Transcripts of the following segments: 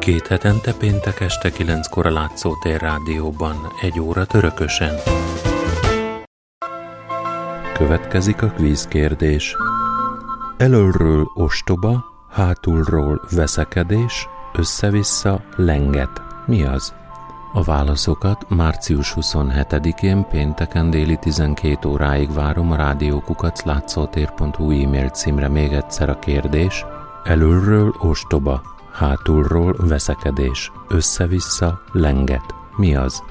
Két hetente péntek este kilenckor a Látszótér Rádióban, egy óra törökösen. Következik a kvízkérdés. Elölről ostoba, hátulról veszekedés, össze-vissza lenget. Mi az? A válaszokat március 27-én pénteken déli 12 óráig várom a rádiókukat látszótér.hu e-mail címre még egyszer a kérdés. Elölről ostoba, hátulról veszekedés, össze-vissza lenget. Mi az?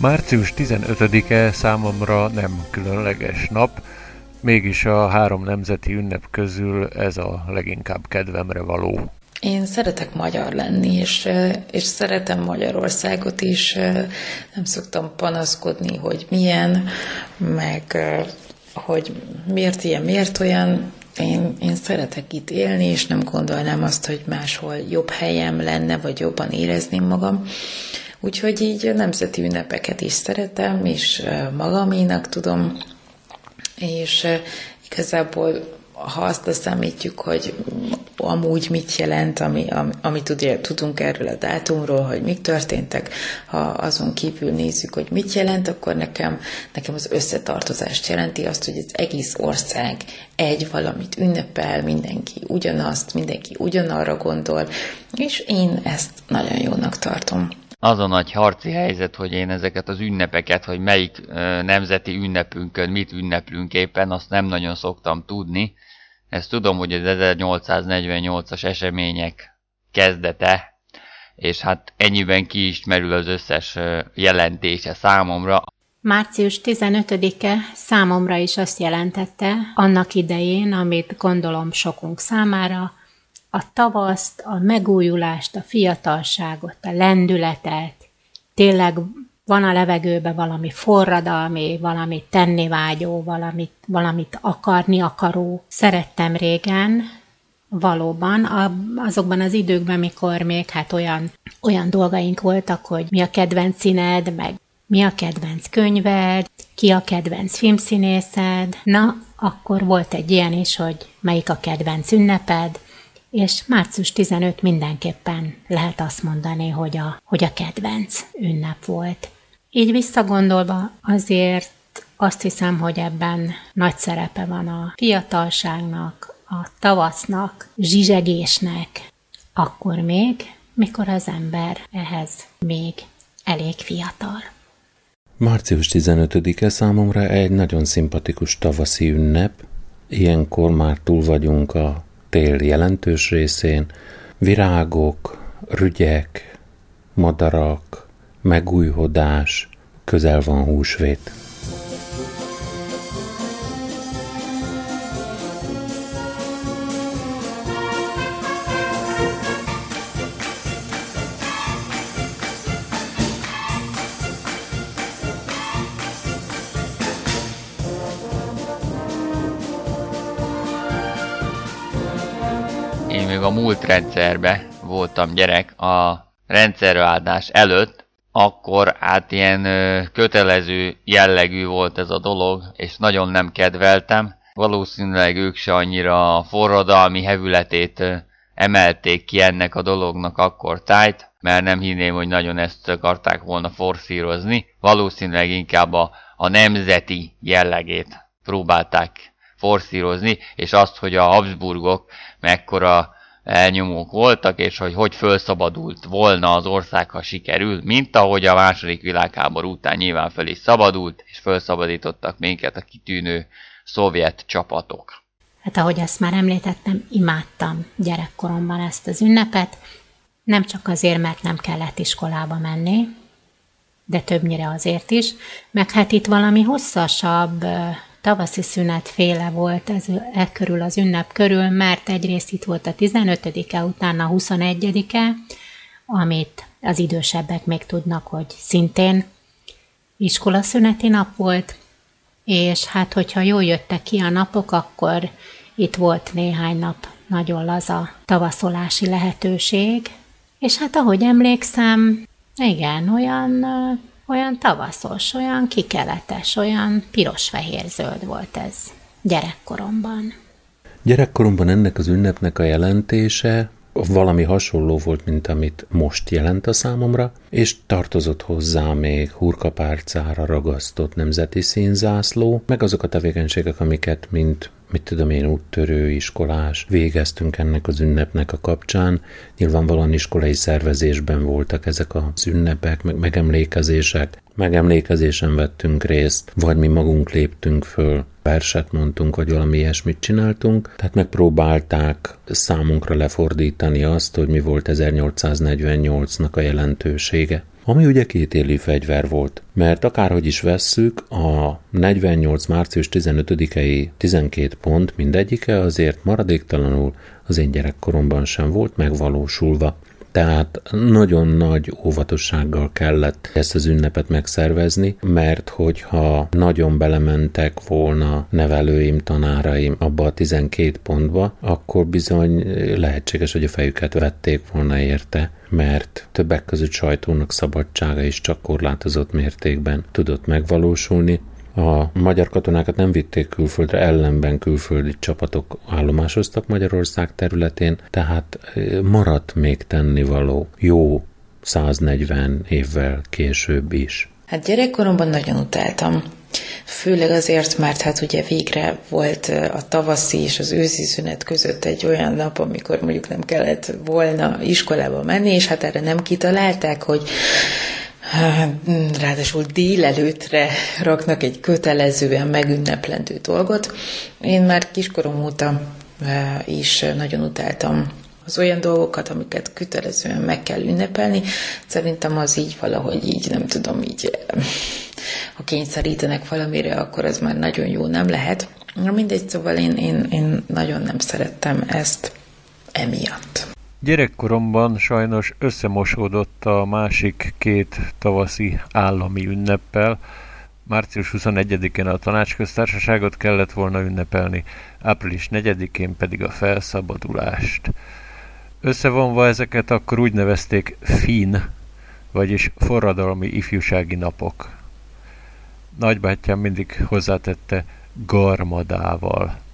Március 15-e számomra nem különleges nap, mégis a három nemzeti ünnep közül ez a leginkább kedvemre való. Én szeretek magyar lenni, és, és szeretem Magyarországot is. Nem szoktam panaszkodni, hogy milyen, meg hogy miért ilyen, miért olyan. Én, én szeretek itt élni, és nem gondolnám azt, hogy máshol jobb helyem lenne, vagy jobban érezném magam. Úgyhogy így nemzeti ünnepeket is szeretem, és magaménak tudom, és igazából ha azt leszámítjuk, hogy amúgy mit jelent, ami, ami, amit ugye, tudunk erről a dátumról, hogy mik történtek, ha azon kívül nézzük, hogy mit jelent, akkor nekem, nekem az összetartozást jelenti azt, hogy az egész ország egy valamit ünnepel, mindenki ugyanazt, mindenki ugyanarra gondol, és én ezt nagyon jónak tartom az a nagy harci helyzet, hogy én ezeket az ünnepeket, hogy melyik nemzeti ünnepünkön mit ünneplünk éppen, azt nem nagyon szoktam tudni. Ezt tudom, hogy az 1848-as események kezdete, és hát ennyiben ki is merül az összes jelentése számomra. Március 15-e számomra is azt jelentette, annak idején, amit gondolom sokunk számára, a tavaszt, a megújulást, a fiatalságot, a lendületet, tényleg van a levegőben valami forradalmi, valami tennivágyó, valamit, valamit akarni akaró. Szerettem régen, valóban, azokban az időkben, mikor még hát olyan, olyan dolgaink voltak, hogy mi a kedvenc színed, meg mi a kedvenc könyved, ki a kedvenc filmszínészed. Na, akkor volt egy ilyen is, hogy melyik a kedvenc ünneped, és március 15 mindenképpen lehet azt mondani, hogy a, hogy a kedvenc ünnep volt. Így visszagondolva azért azt hiszem, hogy ebben nagy szerepe van a fiatalságnak, a tavasznak, zsizsegésnek, akkor még, mikor az ember ehhez még elég fiatal. Március 15-e számomra egy nagyon szimpatikus tavaszi ünnep. Ilyenkor már túl vagyunk a tél jelentős részén virágok, rügyek, madarak, megújhodás, közel van húsvét. Múlt rendszerbe voltam gyerek a rendszerváltás előtt, akkor hát ilyen kötelező jellegű volt ez a dolog, és nagyon nem kedveltem. Valószínűleg ők se annyira a forradalmi hevületét emelték ki ennek a dolognak akkor tájt, mert nem hinném, hogy nagyon ezt akarták volna forszírozni. Valószínűleg inkább a, a nemzeti jellegét próbálták forszírozni, és azt, hogy a Habsburgok mekkora elnyomók voltak, és hogy hogy felszabadult volna az ország, ha sikerül, mint ahogy a második világháború után nyilván fel is szabadult, és felszabadítottak minket a kitűnő szovjet csapatok. Hát ahogy ezt már említettem, imádtam gyerekkoromban ezt az ünnepet, nem csak azért, mert nem kellett iskolába menni, de többnyire azért is, meg hát itt valami hosszasabb tavaszi szünet féle volt ez e körül az ünnep körül, mert egyrészt itt volt a 15-e, utána a 21-e, amit az idősebbek még tudnak, hogy szintén iskolaszüneti nap volt, és hát hogyha jól jöttek ki a napok, akkor itt volt néhány nap nagyon laza tavaszolási lehetőség, és hát ahogy emlékszem, igen, olyan, olyan tavaszos, olyan kikeletes, olyan piros-fehér-zöld volt ez gyerekkoromban. Gyerekkoromban ennek az ünnepnek a jelentése valami hasonló volt, mint amit most jelent a számomra, és tartozott hozzá még hurkapárcára ragasztott nemzeti színzászló, meg azok a tevékenységek, amiket, mint mit tudom én, úttörő, iskolás, végeztünk ennek az ünnepnek a kapcsán. Nyilvánvalóan iskolai szervezésben voltak ezek az ünnepek, meg megemlékezések. Megemlékezésen vettünk részt, vagy mi magunk léptünk föl, verset mondtunk, vagy valami ilyesmit csináltunk, tehát megpróbálták számunkra lefordítani azt, hogy mi volt 1848-nak a jelentősége ami ugye kétélű fegyver volt. Mert akárhogy is vesszük, a 48. március 15-i 12 pont mindegyike azért maradéktalanul az én gyerekkoromban sem volt megvalósulva. Tehát nagyon nagy óvatossággal kellett ezt az ünnepet megszervezni, mert hogyha nagyon belementek volna nevelőim, tanáraim abba a 12 pontba, akkor bizony lehetséges, hogy a fejüket vették volna érte mert többek között sajtónak szabadsága is csak korlátozott mértékben tudott megvalósulni, a magyar katonákat nem vitték külföldre, ellenben külföldi csapatok állomásoztak Magyarország területén, tehát maradt még tennivaló jó 140 évvel később is. Hát gyerekkoromban nagyon utáltam. Főleg azért, mert hát ugye végre volt a tavaszi és az őszi szünet között egy olyan nap, amikor mondjuk nem kellett volna iskolába menni, és hát erre nem kitalálták, hogy ráadásul délelőtre raknak egy kötelezően megünneplendő dolgot. Én már kiskorom óta e, is nagyon utáltam az olyan dolgokat, amiket kötelezően meg kell ünnepelni. Szerintem az így valahogy így, nem tudom, így e, ha kényszerítenek valamire, akkor az már nagyon jó nem lehet. Na mindegy, szóval én, én, én nagyon nem szerettem ezt emiatt. Gyerekkoromban sajnos összemosódott a másik két tavaszi állami ünneppel. Március 21-én a tanácsköztársaságot kellett volna ünnepelni, április 4-én pedig a felszabadulást. Összevonva ezeket akkor úgy nevezték FIN, vagyis forradalmi ifjúsági napok. Nagybátyám mindig hozzátette garmadával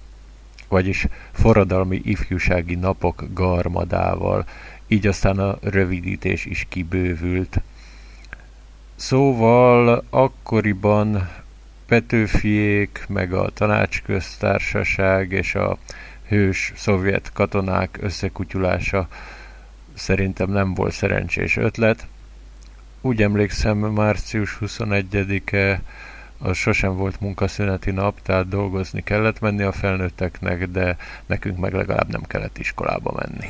vagyis forradalmi ifjúsági napok garmadával, így aztán a rövidítés is kibővült. Szóval akkoriban Petőfiék, meg a tanácsköztársaság és a hős szovjet katonák összekutyulása szerintem nem volt szerencsés ötlet. Úgy emlékszem, március 21-e az sosem volt munkaszüneti nap, tehát dolgozni kellett menni a felnőtteknek, de nekünk meg legalább nem kellett iskolába menni.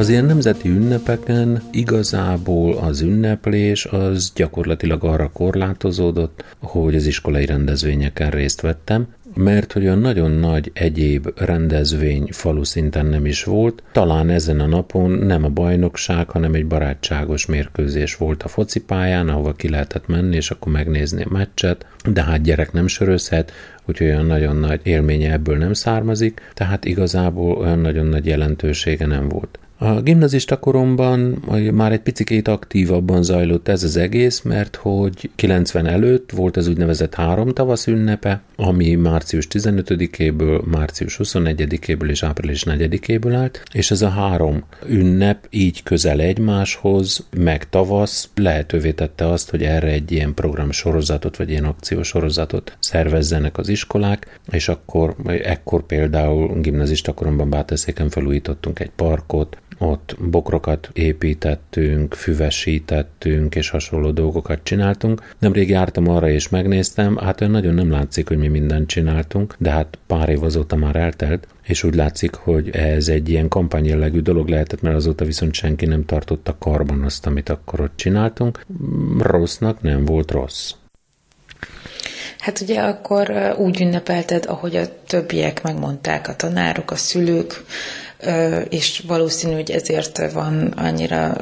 Az ilyen nemzeti ünnepeken igazából az ünneplés az gyakorlatilag arra korlátozódott, hogy az iskolai rendezvényeken részt vettem, mert hogy olyan nagyon nagy egyéb rendezvény falu szinten nem is volt. Talán ezen a napon nem a bajnokság, hanem egy barátságos mérkőzés volt a focipályán, ahova ki lehetett menni, és akkor megnézni a meccset, de hát gyerek nem sörözhet, úgyhogy olyan nagyon nagy élménye ebből nem származik, tehát igazából olyan nagyon nagy jelentősége nem volt. A gimnazista koromban már egy picit aktívabban zajlott ez az egész, mert hogy 90 előtt volt az úgynevezett három tavasz ünnepe, ami március 15-éből, március 21-éből és április 4-éből állt, és ez a három ünnep így közel egymáshoz, meg tavasz lehetővé tette azt, hogy erre egy ilyen program sorozatot, vagy ilyen akciósorozatot szervezzenek az iskolák, és akkor, ekkor például gimnazista koromban Báteszéken felújítottunk egy parkot, ott bokrokat építettünk, füvesítettünk, és hasonló dolgokat csináltunk. Nemrég jártam arra és megnéztem, hát olyan nagyon nem látszik, hogy mi mindent csináltunk, de hát pár év azóta már eltelt, és úgy látszik, hogy ez egy ilyen kampányjellegű dolog lehetett, mert azóta viszont senki nem tartotta karban azt, amit akkor ott csináltunk. Rossznak nem volt rossz. Hát ugye akkor úgy ünnepelted, ahogy a többiek megmondták, a tanárok, a szülők, és valószínű, hogy ezért van annyira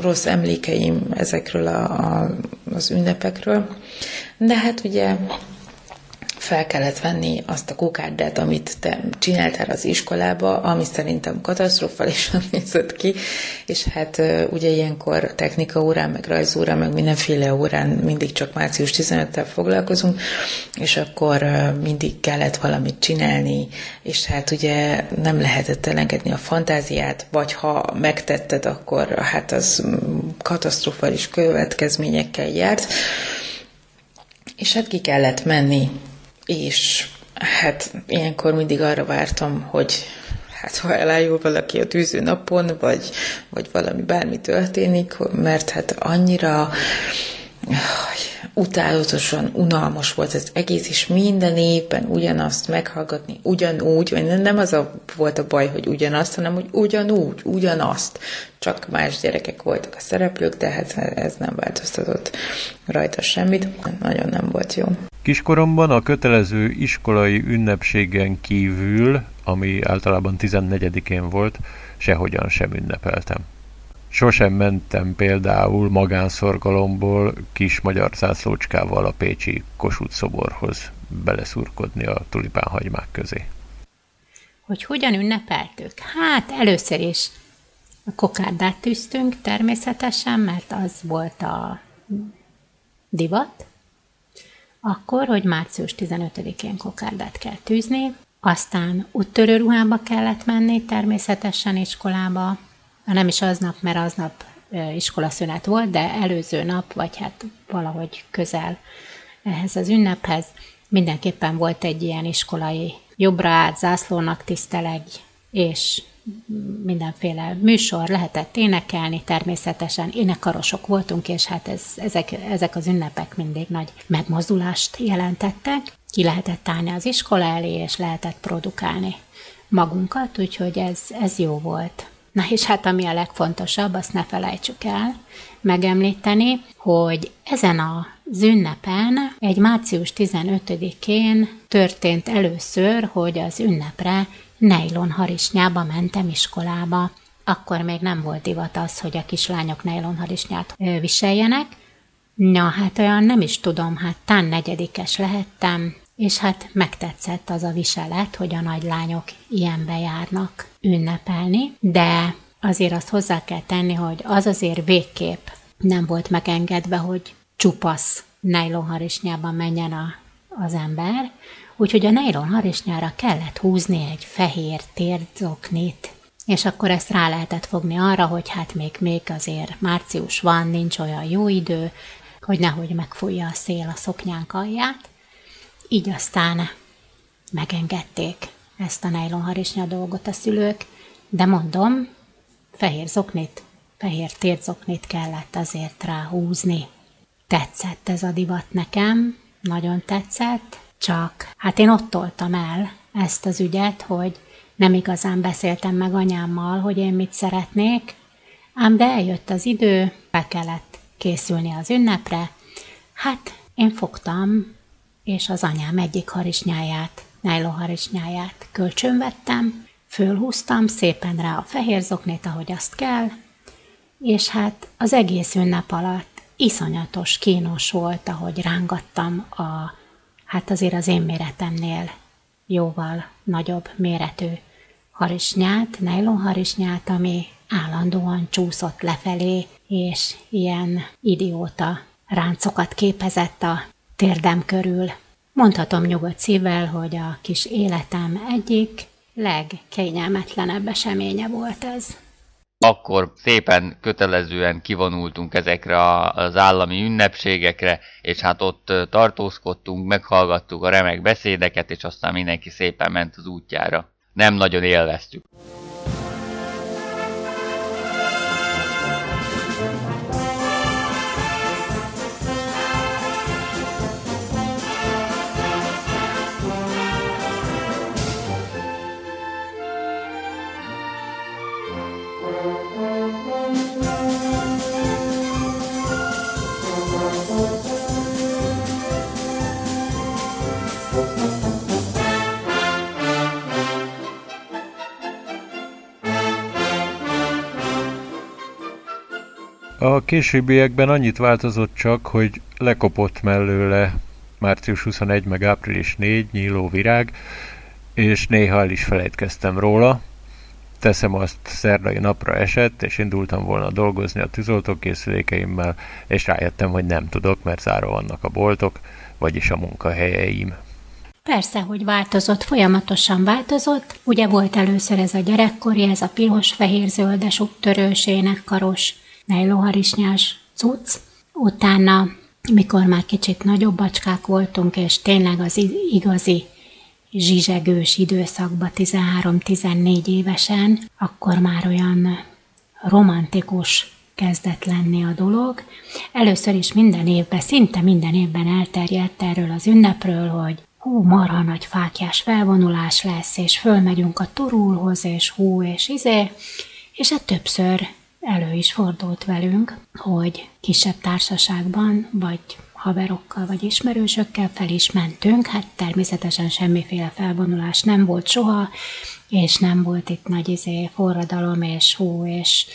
rossz emlékeim ezekről a, a, az ünnepekről. De hát ugye fel kellett venni azt a kokárdát, amit te csináltál az iskolába, ami szerintem katasztrofálisan nézett ki, és hát ugye ilyenkor technika órán, meg rajzórán, meg mindenféle órán mindig csak március 15-tel foglalkozunk, és akkor mindig kellett valamit csinálni, és hát ugye nem lehetett elengedni a fantáziát, vagy ha megtetted, akkor hát az katasztrofális következményekkel járt, és hát ki kellett menni és hát ilyenkor mindig arra vártam, hogy hát ha elájul valaki a tűző napon, vagy, vagy valami bármi történik, mert hát annyira utálatosan unalmas volt ez egész, és minden évben ugyanazt meghallgatni, ugyanúgy, vagy nem az a, volt a baj, hogy ugyanazt, hanem hogy ugyanúgy, ugyanazt. Csak más gyerekek voltak a szereplők, de hát ez nem változtatott rajta semmit. Nagyon nem volt jó. Kiskoromban a kötelező iskolai ünnepségen kívül, ami általában 14-én volt, sehogyan sem ünnepeltem. Sosem mentem például magánszorgalomból kis magyar zászlócskával a Pécsi Kossuth szoborhoz beleszurkodni a tulipánhagymák közé. Hogy hogyan ünnepeltük? Hát először is a kokárdát tűztünk természetesen, mert az volt a divat, akkor, hogy március 15-én kokárdát kell tűzni, aztán úttörő ruhába kellett menni természetesen iskolába, nem is aznap, mert aznap iskolaszünet volt, de előző nap, vagy hát valahogy közel ehhez az ünnephez, mindenképpen volt egy ilyen iskolai jobbra át zászlónak tiszteleg, és mindenféle műsor, lehetett énekelni, természetesen énekarosok voltunk, és hát ez, ezek, ezek az ünnepek mindig nagy megmozdulást jelentettek. Ki lehetett állni az iskola elé, és lehetett produkálni magunkat, úgyhogy ez, ez jó volt. Na és hát ami a legfontosabb, azt ne felejtsük el megemlíteni, hogy ezen az ünnepen, egy március 15-én történt először, hogy az ünnepre nejlon harisnyába mentem iskolába. Akkor még nem volt divat az, hogy a kislányok nejlon harisnyát viseljenek. Na, hát olyan nem is tudom, hát tán negyedikes lehettem, és hát megtetszett az a viselet, hogy a nagylányok ilyenbe járnak ünnepelni, de azért azt hozzá kell tenni, hogy az azért végképp nem volt megengedve, hogy csupasz nejlonharisnyában menjen a, az ember, úgyhogy a nejlon harisnyára kellett húzni egy fehér térzoknit, és akkor ezt rá lehetett fogni arra, hogy hát még, még azért március van, nincs olyan jó idő, hogy nehogy megfújja a szél a szoknyánk alját. Így aztán megengedték ezt a nejlonharisnya dolgot a szülők, de mondom, fehér zoknit, fehér térzoknit kellett azért ráhúzni. Tetszett ez a divat nekem, nagyon tetszett, csak hát én ott toltam el ezt az ügyet, hogy nem igazán beszéltem meg anyámmal, hogy én mit szeretnék, ám de eljött az idő, be kellett készülni az ünnepre, hát én fogtam, és az anyám egyik harisnyáját, nájló harisnyáját kölcsönvettem, fölhúztam szépen rá a fehér zoknét, ahogy azt kell, és hát az egész ünnep alatt iszonyatos, kínos volt, ahogy rángattam a hát azért az én méretemnél jóval nagyobb méretű harisnyát, nylon harisnyát, ami állandóan csúszott lefelé, és ilyen idióta ráncokat képezett a térdem körül. Mondhatom nyugodt szívvel, hogy a kis életem egyik legkényelmetlenebb eseménye volt ez. Akkor szépen kötelezően kivonultunk ezekre az állami ünnepségekre, és hát ott tartózkodtunk, meghallgattuk a remek beszédeket, és aztán mindenki szépen ment az útjára. Nem nagyon élveztük. A későbbiekben annyit változott csak, hogy lekopott mellőle március 21 meg április 4 nyíló virág, és néha el is felejtkeztem róla. Teszem azt szerdai napra esett, és indultam volna dolgozni a tűzoltókészülékeimmel, és rájöttem, hogy nem tudok, mert zárva vannak a boltok, vagyis a munkahelyeim. Persze, hogy változott, folyamatosan változott. Ugye volt először ez a gyerekkori, ez a piros-fehér-zöldes úttörős énekkaros nejlóharisnyás cucc. Utána, mikor már kicsit nagyobb bacskák voltunk, és tényleg az igazi zsizsegős időszakban 13-14 évesen, akkor már olyan romantikus kezdett lenni a dolog. Először is minden évben, szinte minden évben elterjedt erről az ünnepről, hogy hú, marha nagy fákjás felvonulás lesz, és fölmegyünk a turulhoz, és hú, és izé, és hát többször elő is fordult velünk, hogy kisebb társaságban, vagy haverokkal, vagy ismerősökkel fel is mentünk, hát természetesen semmiféle felvonulás nem volt soha, és nem volt itt nagy izé, forradalom, és hó, és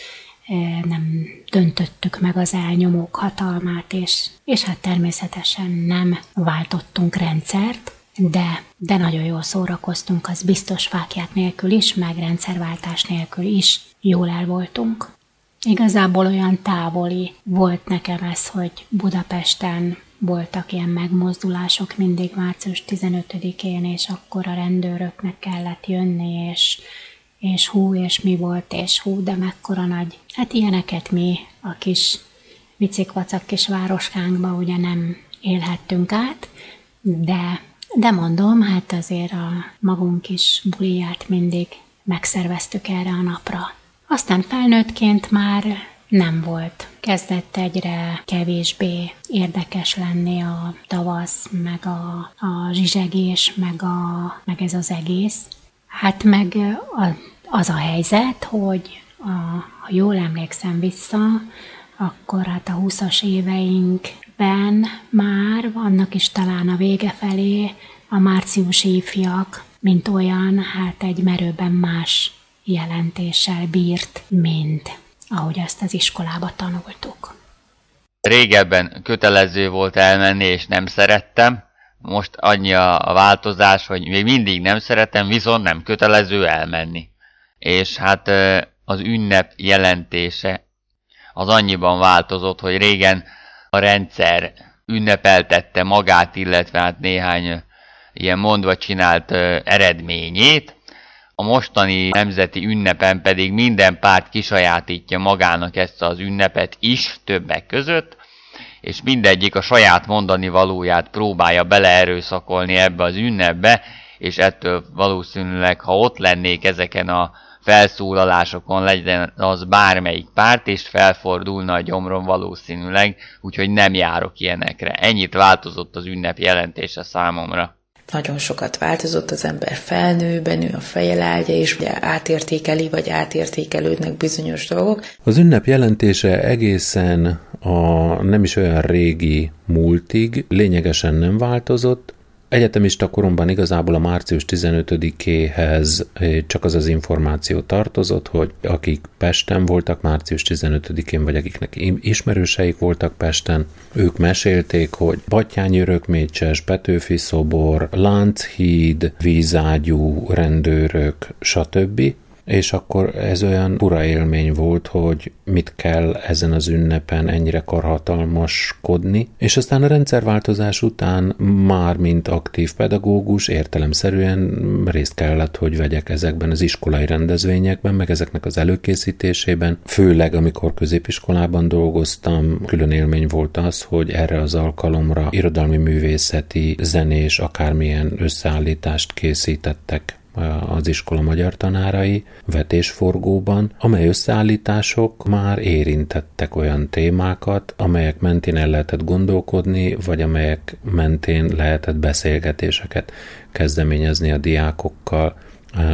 e, nem döntöttük meg az elnyomók hatalmát, és, és hát természetesen nem váltottunk rendszert, de, de nagyon jól szórakoztunk, az biztos fákját nélkül is, meg rendszerváltás nélkül is jól el voltunk. Igazából olyan távoli volt nekem ez, hogy Budapesten voltak ilyen megmozdulások mindig március 15-én, és akkor a rendőröknek kellett jönni, és, és hú, és mi volt, és hú, de mekkora nagy. Hát ilyeneket mi a kis vicikvacak kis városkánkba ugye nem élhettünk át, de, de mondom, hát azért a magunk is buliját mindig megszerveztük erre a napra. Aztán felnőttként már nem volt. Kezdett egyre kevésbé érdekes lenni a tavasz, meg a, a zsizsegés, meg, a, meg ez az egész. Hát meg a, az a helyzet, hogy a, ha jól emlékszem vissza, akkor hát a 20-as éveinkben már, annak is talán a vége felé, a márciusi ifjak, mint olyan, hát egy merőben más jelentéssel bírt, mint ahogy azt az iskolába tanultuk. Régebben kötelező volt elmenni, és nem szerettem. Most annyi a változás, hogy még mindig nem szeretem, viszont nem kötelező elmenni. És hát az ünnep jelentése az annyiban változott, hogy régen a rendszer ünnepeltette magát, illetve hát néhány ilyen mondva csinált eredményét, a mostani nemzeti ünnepen pedig minden párt kisajátítja magának ezt az ünnepet is többek között, és mindegyik a saját mondani valóját próbálja beleerőszakolni ebbe az ünnepbe, és ettől valószínűleg, ha ott lennék ezeken a felszólalásokon, legyen az bármelyik párt, és felfordulna a gyomrom valószínűleg, úgyhogy nem járok ilyenekre. Ennyit változott az ünnep jelentése számomra nagyon sokat változott, az ember felnő, benő a fejelágya, és ugye átértékeli, vagy átértékelődnek bizonyos dolgok. Az ünnep jelentése egészen a nem is olyan régi múltig lényegesen nem változott, Egyetemista koromban igazából a március 15-éhez eh, csak az az információ tartozott, hogy akik Pesten voltak március 15-én, vagy akiknek ismerőseik voltak Pesten, ők mesélték, hogy Batyányi Örökmécses, Petőfi szobor, Lánchíd, vízágyú rendőrök, stb. És akkor ez olyan pura élmény volt, hogy mit kell ezen az ünnepen ennyire karhatalmaskodni, és aztán a rendszerváltozás után már mint aktív pedagógus értelemszerűen részt kellett, hogy vegyek ezekben az iskolai rendezvényekben, meg ezeknek az előkészítésében, főleg amikor középiskolában dolgoztam, külön élmény volt az, hogy erre az alkalomra irodalmi művészeti, zenés, akármilyen összeállítást készítettek az iskola magyar tanárai vetésforgóban, amely összeállítások már érintettek olyan témákat, amelyek mentén el lehetett gondolkodni, vagy amelyek mentén lehetett beszélgetéseket kezdeményezni a diákokkal,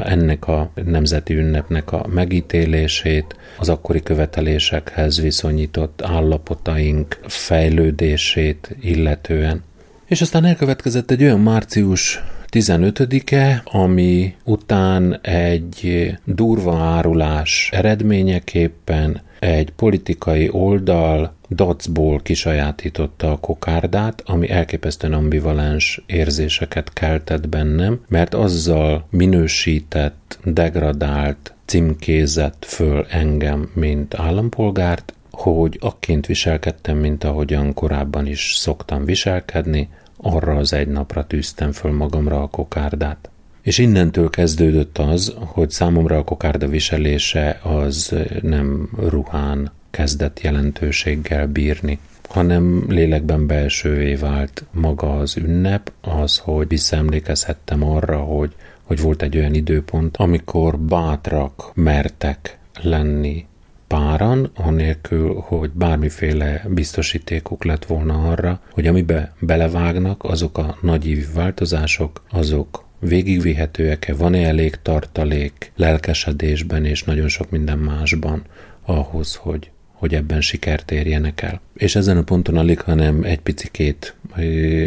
ennek a nemzeti ünnepnek a megítélését, az akkori követelésekhez viszonyított állapotaink fejlődését illetően. És aztán elkövetkezett egy olyan március 15-e, ami után egy durva árulás eredményeképpen egy politikai oldal dacból kisajátította a kokárdát, ami elképesztően ambivalens érzéseket keltett bennem, mert azzal minősített, degradált, címkézett föl engem, mint állampolgárt, hogy akként viselkedtem, mint ahogyan korábban is szoktam viselkedni, arra az egy napra tűztem föl magamra a kokárdát. És innentől kezdődött az, hogy számomra a kokárda viselése az nem ruhán kezdett jelentőséggel bírni, hanem lélekben belsővé vált maga az ünnep, az, hogy visszaemlékezhettem arra, hogy, hogy volt egy olyan időpont, amikor bátrak mertek lenni páran, anélkül, hogy bármiféle biztosítékuk lett volna arra, hogy amibe belevágnak, azok a nagyívű változások, azok végigvihetőek-e, van-e elég tartalék lelkesedésben és nagyon sok minden másban ahhoz, hogy, hogy ebben sikert érjenek el. És ezen a ponton alig, hanem egy picikét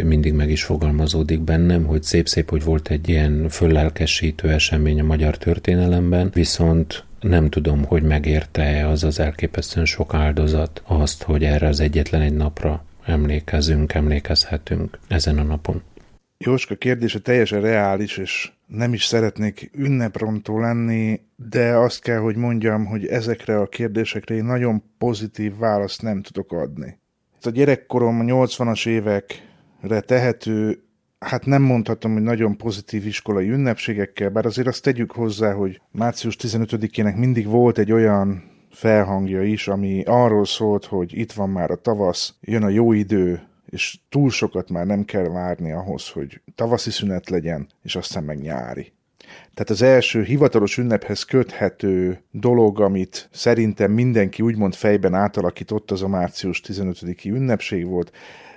mindig meg is fogalmazódik bennem, hogy szép-szép, hogy volt egy ilyen föllelkesítő esemény a magyar történelemben, viszont nem tudom, hogy megérte-e az az elképesztően sok áldozat azt, hogy erre az egyetlen egy napra emlékezünk, emlékezhetünk ezen a napon. Jóska kérdése teljesen reális, és nem is szeretnék ünneprontó lenni, de azt kell, hogy mondjam, hogy ezekre a kérdésekre én nagyon pozitív választ nem tudok adni. Ez a gyerekkorom a 80-as évekre tehető hát nem mondhatom, hogy nagyon pozitív iskolai ünnepségekkel, bár azért azt tegyük hozzá, hogy március 15-ének mindig volt egy olyan felhangja is, ami arról szólt, hogy itt van már a tavasz, jön a jó idő, és túl sokat már nem kell várni ahhoz, hogy tavaszi szünet legyen, és aztán meg nyári. Tehát az első hivatalos ünnephez köthető dolog, amit szerintem mindenki úgymond fejben átalakított, az a március 15-i ünnepség volt.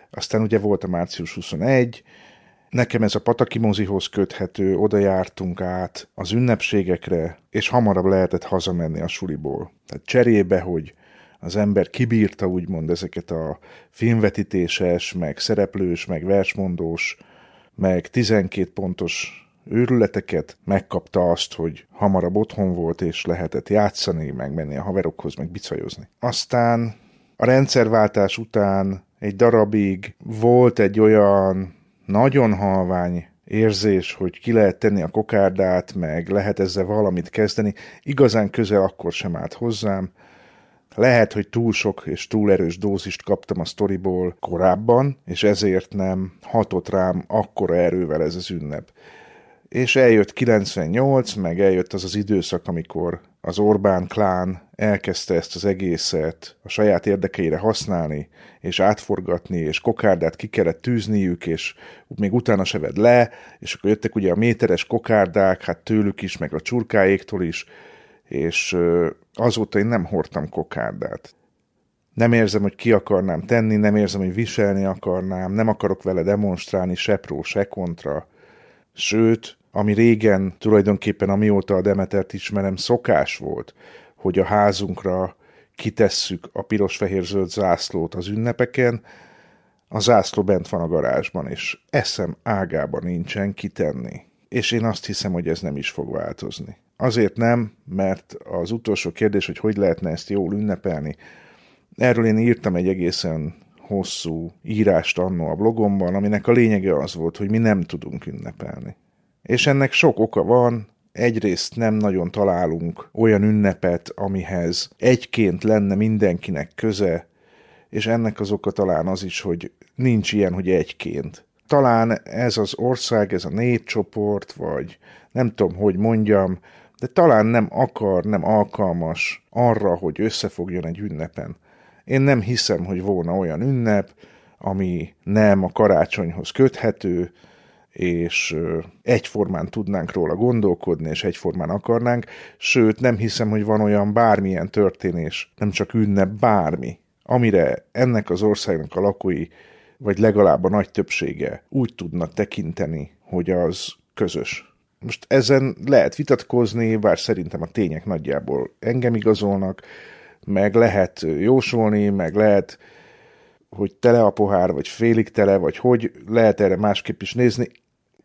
Aztán ugye volt a március 21, Nekem ez a Pataki mozihoz köthető, oda jártunk át az ünnepségekre, és hamarabb lehetett hazamenni a suliból. Tehát cserébe, hogy az ember kibírta úgymond ezeket a filmvetítéses, meg szereplős, meg versmondós, meg 12 pontos őrületeket, megkapta azt, hogy hamarabb otthon volt, és lehetett játszani, meg menni a haverokhoz, meg bicajozni. Aztán a rendszerváltás után egy darabig volt egy olyan nagyon halvány érzés, hogy ki lehet tenni a kokárdát, meg lehet ezzel valamit kezdeni, igazán közel akkor sem állt hozzám. Lehet, hogy túl sok és túl erős dózist kaptam a sztoriból korábban, és ezért nem hatott rám akkora erővel ez az ünnep. És eljött 98, meg eljött az az időszak, amikor az Orbán klán elkezdte ezt az egészet a saját érdekeire használni, és átforgatni, és kokárdát ki kellett tűzniük, és még utána se vedd le, és akkor jöttek ugye a méteres kokárdák, hát tőlük is, meg a csurkáéktól is, és azóta én nem hordtam kokárdát. Nem érzem, hogy ki akarnám tenni, nem érzem, hogy viselni akarnám, nem akarok vele demonstrálni se pró, se kontra. Sőt, ami régen tulajdonképpen amióta a Demetert ismerem szokás volt, hogy a házunkra kitesszük a piros-fehér-zöld zászlót az ünnepeken, a zászló bent van a garázsban, és eszem ágában nincsen kitenni. És én azt hiszem, hogy ez nem is fog változni. Azért nem, mert az utolsó kérdés, hogy hogy lehetne ezt jól ünnepelni, erről én írtam egy egészen hosszú írást annó a blogomban, aminek a lényege az volt, hogy mi nem tudunk ünnepelni. És ennek sok oka van, egyrészt nem nagyon találunk olyan ünnepet, amihez egyként lenne mindenkinek köze, és ennek az oka talán az is, hogy nincs ilyen, hogy egyként. Talán ez az ország, ez a népcsoport, vagy nem tudom, hogy mondjam, de talán nem akar, nem alkalmas arra, hogy összefogjon egy ünnepen. Én nem hiszem, hogy volna olyan ünnep, ami nem a karácsonyhoz köthető, és egyformán tudnánk róla gondolkodni, és egyformán akarnánk, sőt nem hiszem, hogy van olyan bármilyen történés, nem csak ünnep, bármi, amire ennek az országnak a lakói, vagy legalább a nagy többsége úgy tudnak tekinteni, hogy az közös. Most ezen lehet vitatkozni, bár szerintem a tények nagyjából engem igazolnak, meg lehet jósolni, meg lehet, hogy tele a pohár, vagy félig tele, vagy hogy lehet erre másképp is nézni.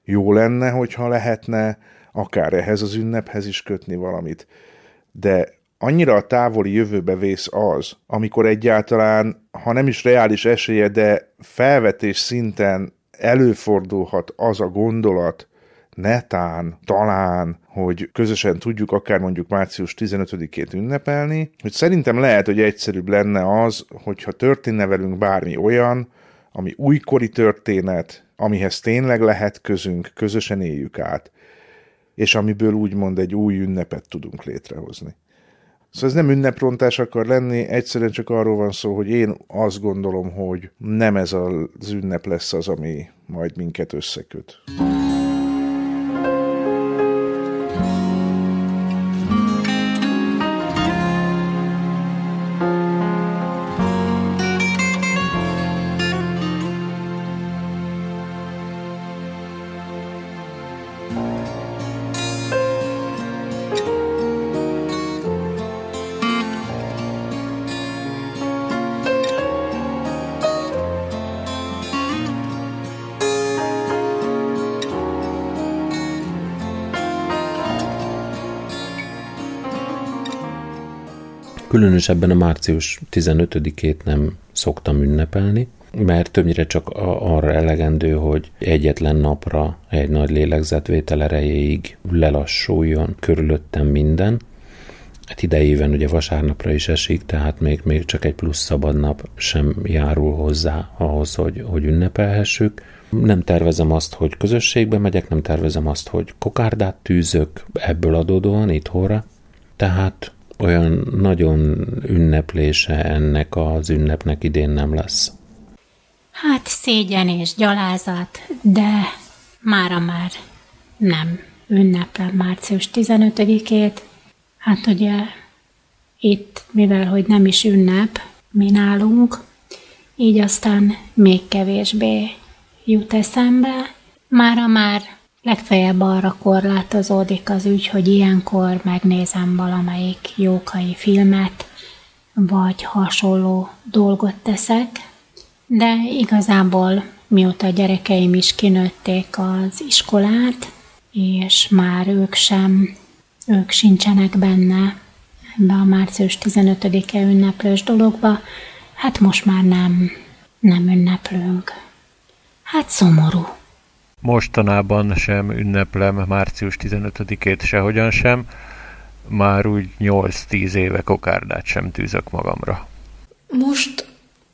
Jó lenne, hogyha lehetne akár ehhez az ünnephez is kötni valamit. De annyira a távoli jövőbe vész az, amikor egyáltalán, ha nem is reális esélye, de felvetés szinten előfordulhat az a gondolat, netán, talán, hogy közösen tudjuk akár mondjuk március 15-ét ünnepelni, hogy szerintem lehet, hogy egyszerűbb lenne az, hogyha történne velünk bármi olyan, ami újkori történet, amihez tényleg lehet közünk, közösen éljük át, és amiből úgymond egy új ünnepet tudunk létrehozni. Szóval ez nem ünneprontás akar lenni, egyszerűen csak arról van szó, hogy én azt gondolom, hogy nem ez az ünnep lesz az, ami majd minket összeköt. Különösebben a március 15-ét nem szoktam ünnepelni, mert többnyire csak arra elegendő, hogy egyetlen napra egy nagy lélegzetvétel erejéig lelassuljon körülöttem minden. Hát idejében ugye vasárnapra is esik, tehát még, még csak egy plusz szabad nap sem járul hozzá ahhoz, hogy, hogy ünnepelhessük. Nem tervezem azt, hogy közösségbe megyek, nem tervezem azt, hogy kokárdát tűzök ebből adódóan itthonra. Tehát olyan nagyon ünneplése ennek az ünnepnek idén nem lesz. Hát szégyen és gyalázat, de mára már nem ünneplem március 15-ét. Hát ugye itt, mivel hogy nem is ünnep mi nálunk, így aztán még kevésbé jut eszembe. Mára már Legfeljebb arra korlátozódik az ügy, hogy ilyenkor megnézem valamelyik jókai filmet, vagy hasonló dolgot teszek, de igazából mióta a gyerekeim is kinőtték az iskolát, és már ők sem, ők sincsenek benne ebbe a március 15-e ünneplős dologba, hát most már nem, nem ünneplünk. Hát szomorú. Mostanában sem ünneplem március 15-ét sehogyan sem, már úgy 8-10 éve kokárdát sem tűzök magamra. Most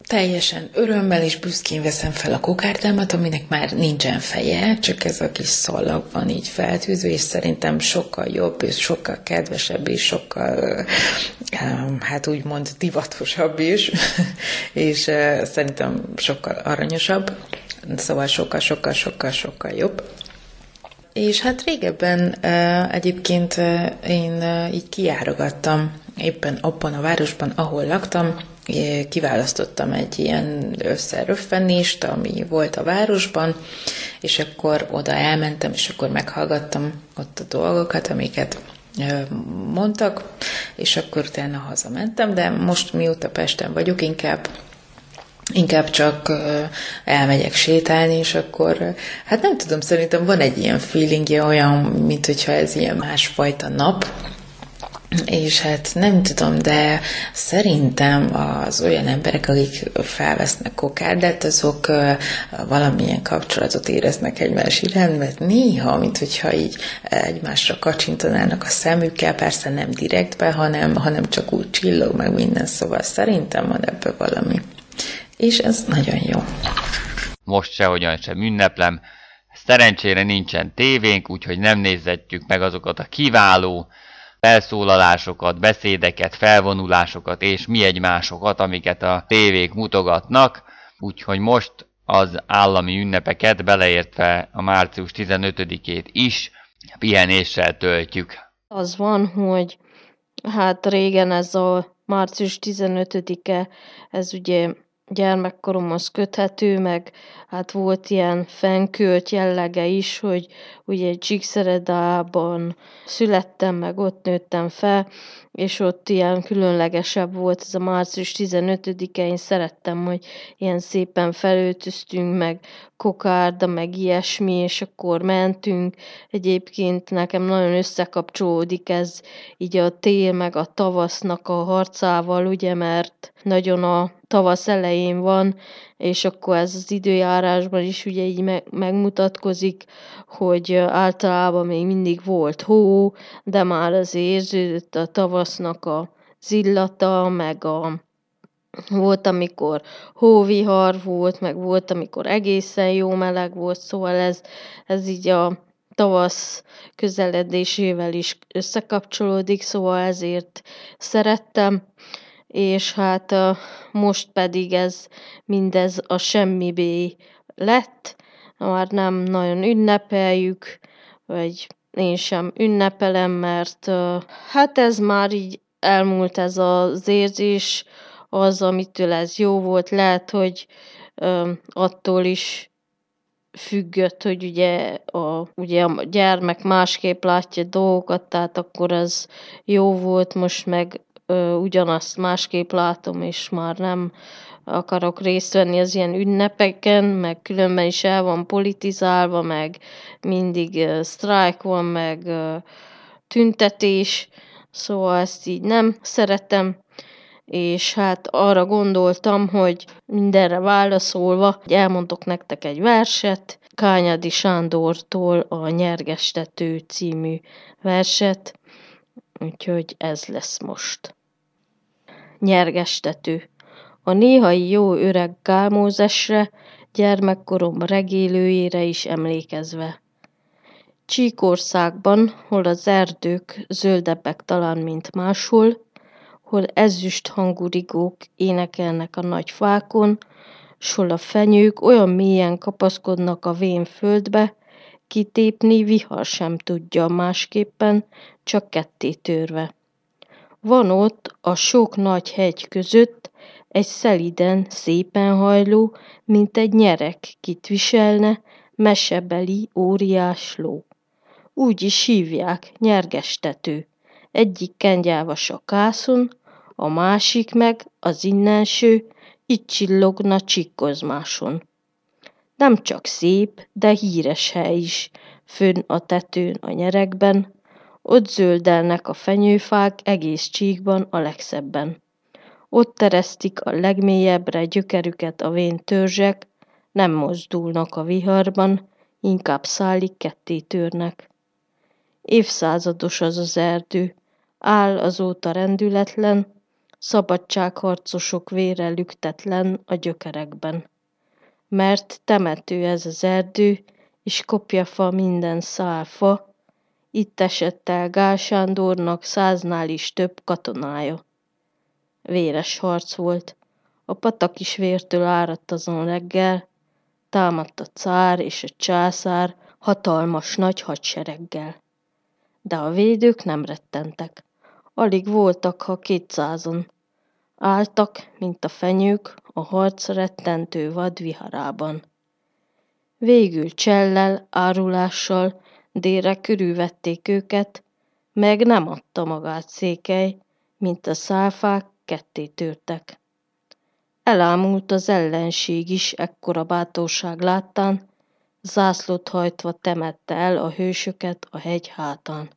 teljesen örömmel és büszkén veszem fel a kokárdámat, aminek már nincsen feje, csak ez a kis szallag van így feltűzve, és szerintem sokkal jobb, és sokkal kedvesebb, és sokkal, hát úgymond divatosabb is, és szerintem sokkal aranyosabb szóval sokkal, sokkal, sokkal, sokkal jobb. És hát régebben egyébként én így kiárogattam éppen abban a városban, ahol laktam, kiválasztottam egy ilyen összeröffenést, ami volt a városban, és akkor oda elmentem, és akkor meghallgattam ott a dolgokat, amiket mondtak, és akkor utána hazamentem, de most mióta Pesten vagyok, inkább inkább csak elmegyek sétálni, és akkor, hát nem tudom, szerintem van egy ilyen feelingje olyan, mint hogyha ez ilyen másfajta nap, és hát nem tudom, de szerintem az olyan emberek, akik felvesznek kokárdát, azok valamilyen kapcsolatot éreznek egymás iránt, mert néha, mint hogyha így egymásra kacsintanának a szemükkel, persze nem direktbe, hanem, hanem csak úgy csillog meg minden, szóval szerintem van ebből valami. És ez nagyon jó. Most sehogyan sem ünneplem, Szerencsére nincsen tévénk, úgyhogy nem nézzetjük meg azokat a kiváló felszólalásokat, beszédeket, felvonulásokat és mi egymásokat, amiket a tévék mutogatnak, úgyhogy most az állami ünnepeket, beleértve a március 15-ét is, pihenéssel töltjük. Az van, hogy hát régen ez a március 15-e, ez ugye gyermekkoromhoz köthető, meg hát volt ilyen fenkölt jellege is, hogy ugye Csíkszeredában születtem, meg ott nőttem fel, és ott ilyen különlegesebb volt ez a március 15-e, én szerettem, hogy ilyen szépen felöltöztünk, meg kokárda, meg ilyesmi, és akkor mentünk. Egyébként nekem nagyon összekapcsolódik ez így a tél, meg a tavasznak a harcával, ugye, mert nagyon a tavasz elején van, és akkor ez az időjárásban is ugye így me- megmutatkozik, hogy általában még mindig volt hó, de már az érződött a tavasznak a zillata, meg a volt, amikor hóvihar volt, meg volt, amikor egészen jó meleg volt, szóval ez, ez így a tavasz közeledésével is összekapcsolódik, szóval ezért szerettem és hát most pedig ez mindez a semmibé lett, már nem nagyon ünnepeljük, vagy én sem ünnepelem, mert hát ez már így elmúlt ez az érzés, az, amitől ez jó volt, lehet, hogy attól is függött, hogy ugye a, ugye a gyermek másképp látja dolgokat, tehát akkor ez jó volt, most meg ö, ugyanazt másképp látom, és már nem akarok részt venni az ilyen ünnepeken, meg különben is el van politizálva, meg mindig uh, sztrájk van, meg uh, tüntetés, szóval ezt így nem szeretem, és hát arra gondoltam, hogy mindenre válaszolva, elmondok nektek egy verset, Kányadi Sándortól a Nyergestető című verset, úgyhogy ez lesz most nyergestető. A néhai jó öreg Gálmózesre, gyermekkorom regélőjére is emlékezve. Csíkországban, hol az erdők zöldebbek talán, mint máshol, hol ezüst hangú rigók énekelnek a nagy fákon, s hol a fenyők olyan mélyen kapaszkodnak a vén földbe, kitépni vihar sem tudja másképpen, csak ketté törve. Van ott a sok nagy hegy között egy szeliden, szépen hajló, mint egy nyerek kit viselne, mesebeli óriás ló. Úgy is hívják, nyergestető. Egyik kengyávas a kászon, a másik meg az innenső, itt csillogna csikkozmáson. Nem csak szép, de híres hely is, fönn a tetőn a nyerekben, ott zöldelnek a fenyőfák egész csíkban a legszebben. Ott teresztik a legmélyebbre gyökerüket a vén törzsek, nem mozdulnak a viharban, inkább szállik ketté törnek. Évszázados az az erdő, áll azóta rendületlen, szabadságharcosok vére lüktetlen a gyökerekben. Mert temető ez az erdő, és kopja fa minden szálfa, itt esett el Gál Sándornak száznál is több katonája. Véres harc volt. A patak is vértől áradt azon reggel, támadt a cár és a császár hatalmas nagy hadsereggel. De a védők nem rettentek. Alig voltak, ha kétszázon. Álltak, mint a fenyők, a harc rettentő vad viharában. Végül csellel, árulással, délre körülvették őket, meg nem adta magát székely, mint a szálfák ketté törtek. Elámult az ellenség is ekkora bátorság láttán, zászlót hajtva temette el a hősöket a hegy hátán.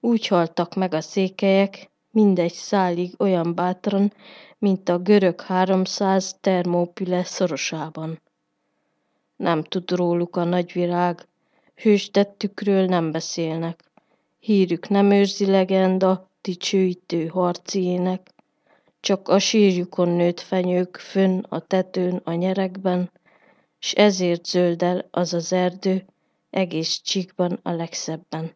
Úgy haltak meg a székelyek, mindegy szálig olyan bátran, mint a görög 300 termópüle szorosában. Nem tud róluk a nagyvirág, hőstettükről nem beszélnek. Hírük nem őrzi legenda, dicsőítő harci ének, csak a sírjukon nőtt fenyők fönn a tetőn a nyerekben, s ezért zöldel az az erdő, egész csíkban a legszebben.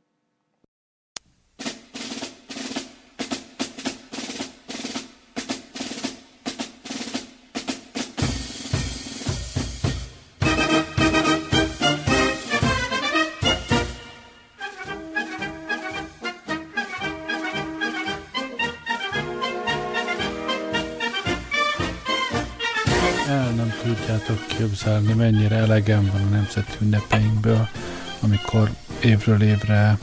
Tudjátok képzelni, mennyire elegem van a nemzeti ünnepeinkből, amikor évről évre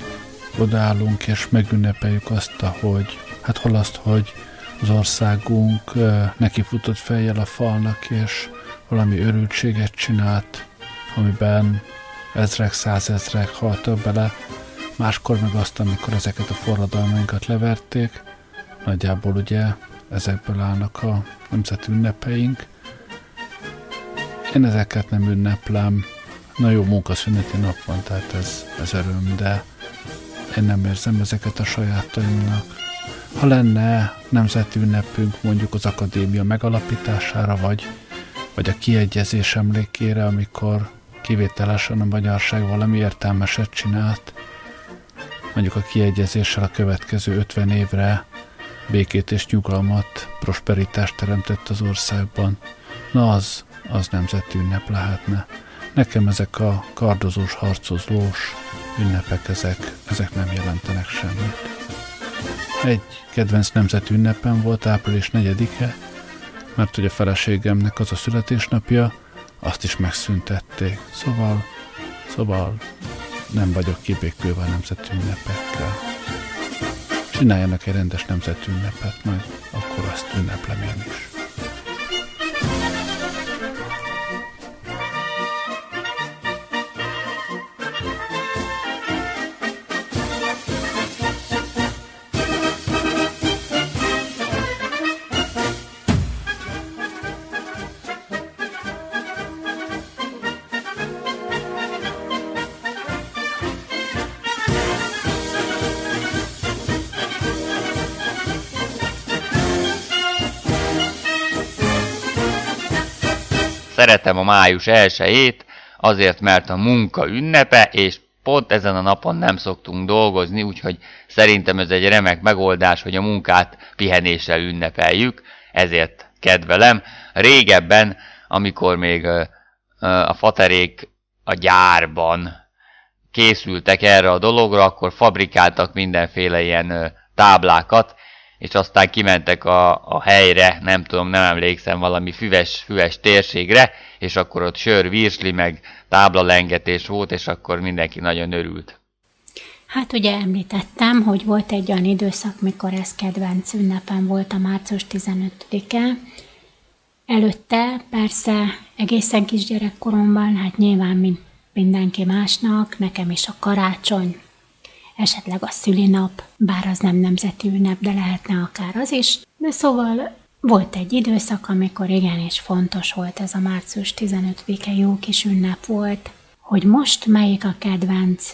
odaállunk és megünnepeljük azt, hogy hát hol azt, hogy az országunk nekifutott fejjel a falnak, és valami örültséget csinált, amiben ezrek, százezrek haltak bele, máskor meg azt, amikor ezeket a forradalmainkat leverték, nagyjából ugye ezekből állnak a nemzeti ünnepeink, én ezeket nem ünneplem. Na jó, munkaszüneti nap van, tehát ez, ez öröm, de én nem érzem ezeket a sajátaimnak. Ha lenne nemzeti ünnepünk mondjuk az akadémia megalapítására, vagy, vagy a kiegyezés emlékére, amikor kivételesen a magyarság valami értelmeset csinált, mondjuk a kiegyezéssel a következő 50 évre békét és nyugalmat, prosperitást teremtett az országban. Na az, az nemzeti ünnep lehetne. Nekem ezek a kardozós, harcozós ünnepek, ezek, ezek nem jelentenek semmit. Egy kedvenc nemzeti ünnepem volt április 4-e, mert hogy a feleségemnek az a születésnapja, azt is megszüntették. Szóval, szóval nem vagyok kibékülve a nemzeti ünnepekkel. Csináljanak egy rendes nemzeti ünnepet, majd akkor azt ünneplem én is. Szeretem a május elsőjét, azért mert a munka ünnepe, és pont ezen a napon nem szoktunk dolgozni, úgyhogy szerintem ez egy remek megoldás, hogy a munkát pihenéssel ünnepeljük, ezért kedvelem. Régebben, amikor még a faterék a gyárban készültek erre a dologra, akkor fabrikáltak mindenféle ilyen táblákat, és aztán kimentek a, a helyre, nem tudom, nem emlékszem, valami füves, füves térségre, és akkor ott sör, virsli, meg táblalengetés volt, és akkor mindenki nagyon örült. Hát ugye említettem, hogy volt egy olyan időszak, mikor ez kedvenc ünnepem volt a március 15-e. Előtte persze egészen kisgyerekkoromban, hát nyilván mint mindenki másnak, nekem is a karácsony esetleg a szülinap, bár az nem nemzeti ünnep, de lehetne akár az is. De szóval volt egy időszak, amikor igenis fontos volt ez a március 15-e jó kis ünnep volt. Hogy most melyik a kedvenc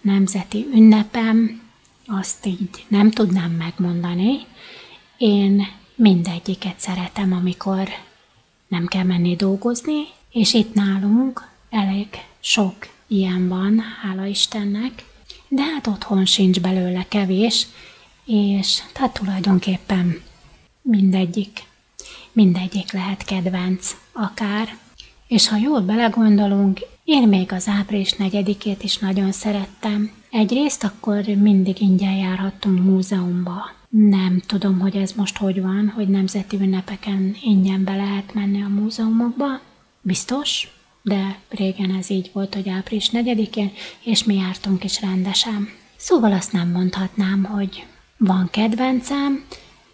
nemzeti ünnepem, azt így nem tudnám megmondani. Én mindegyiket szeretem, amikor nem kell menni dolgozni, és itt nálunk elég sok ilyen van, hála Istennek, de hát otthon sincs belőle kevés, és hát tulajdonképpen mindegyik, mindegyik lehet kedvenc akár. És ha jól belegondolunk, én még az április negyedikét is nagyon szerettem. Egyrészt akkor mindig ingyen járhattunk múzeumba. Nem tudom, hogy ez most hogy van, hogy nemzeti ünnepeken ingyen be lehet menni a múzeumokba. Biztos? De régen ez így volt, hogy április 4-én, és mi jártunk is rendesen. Szóval azt nem mondhatnám, hogy van kedvencem,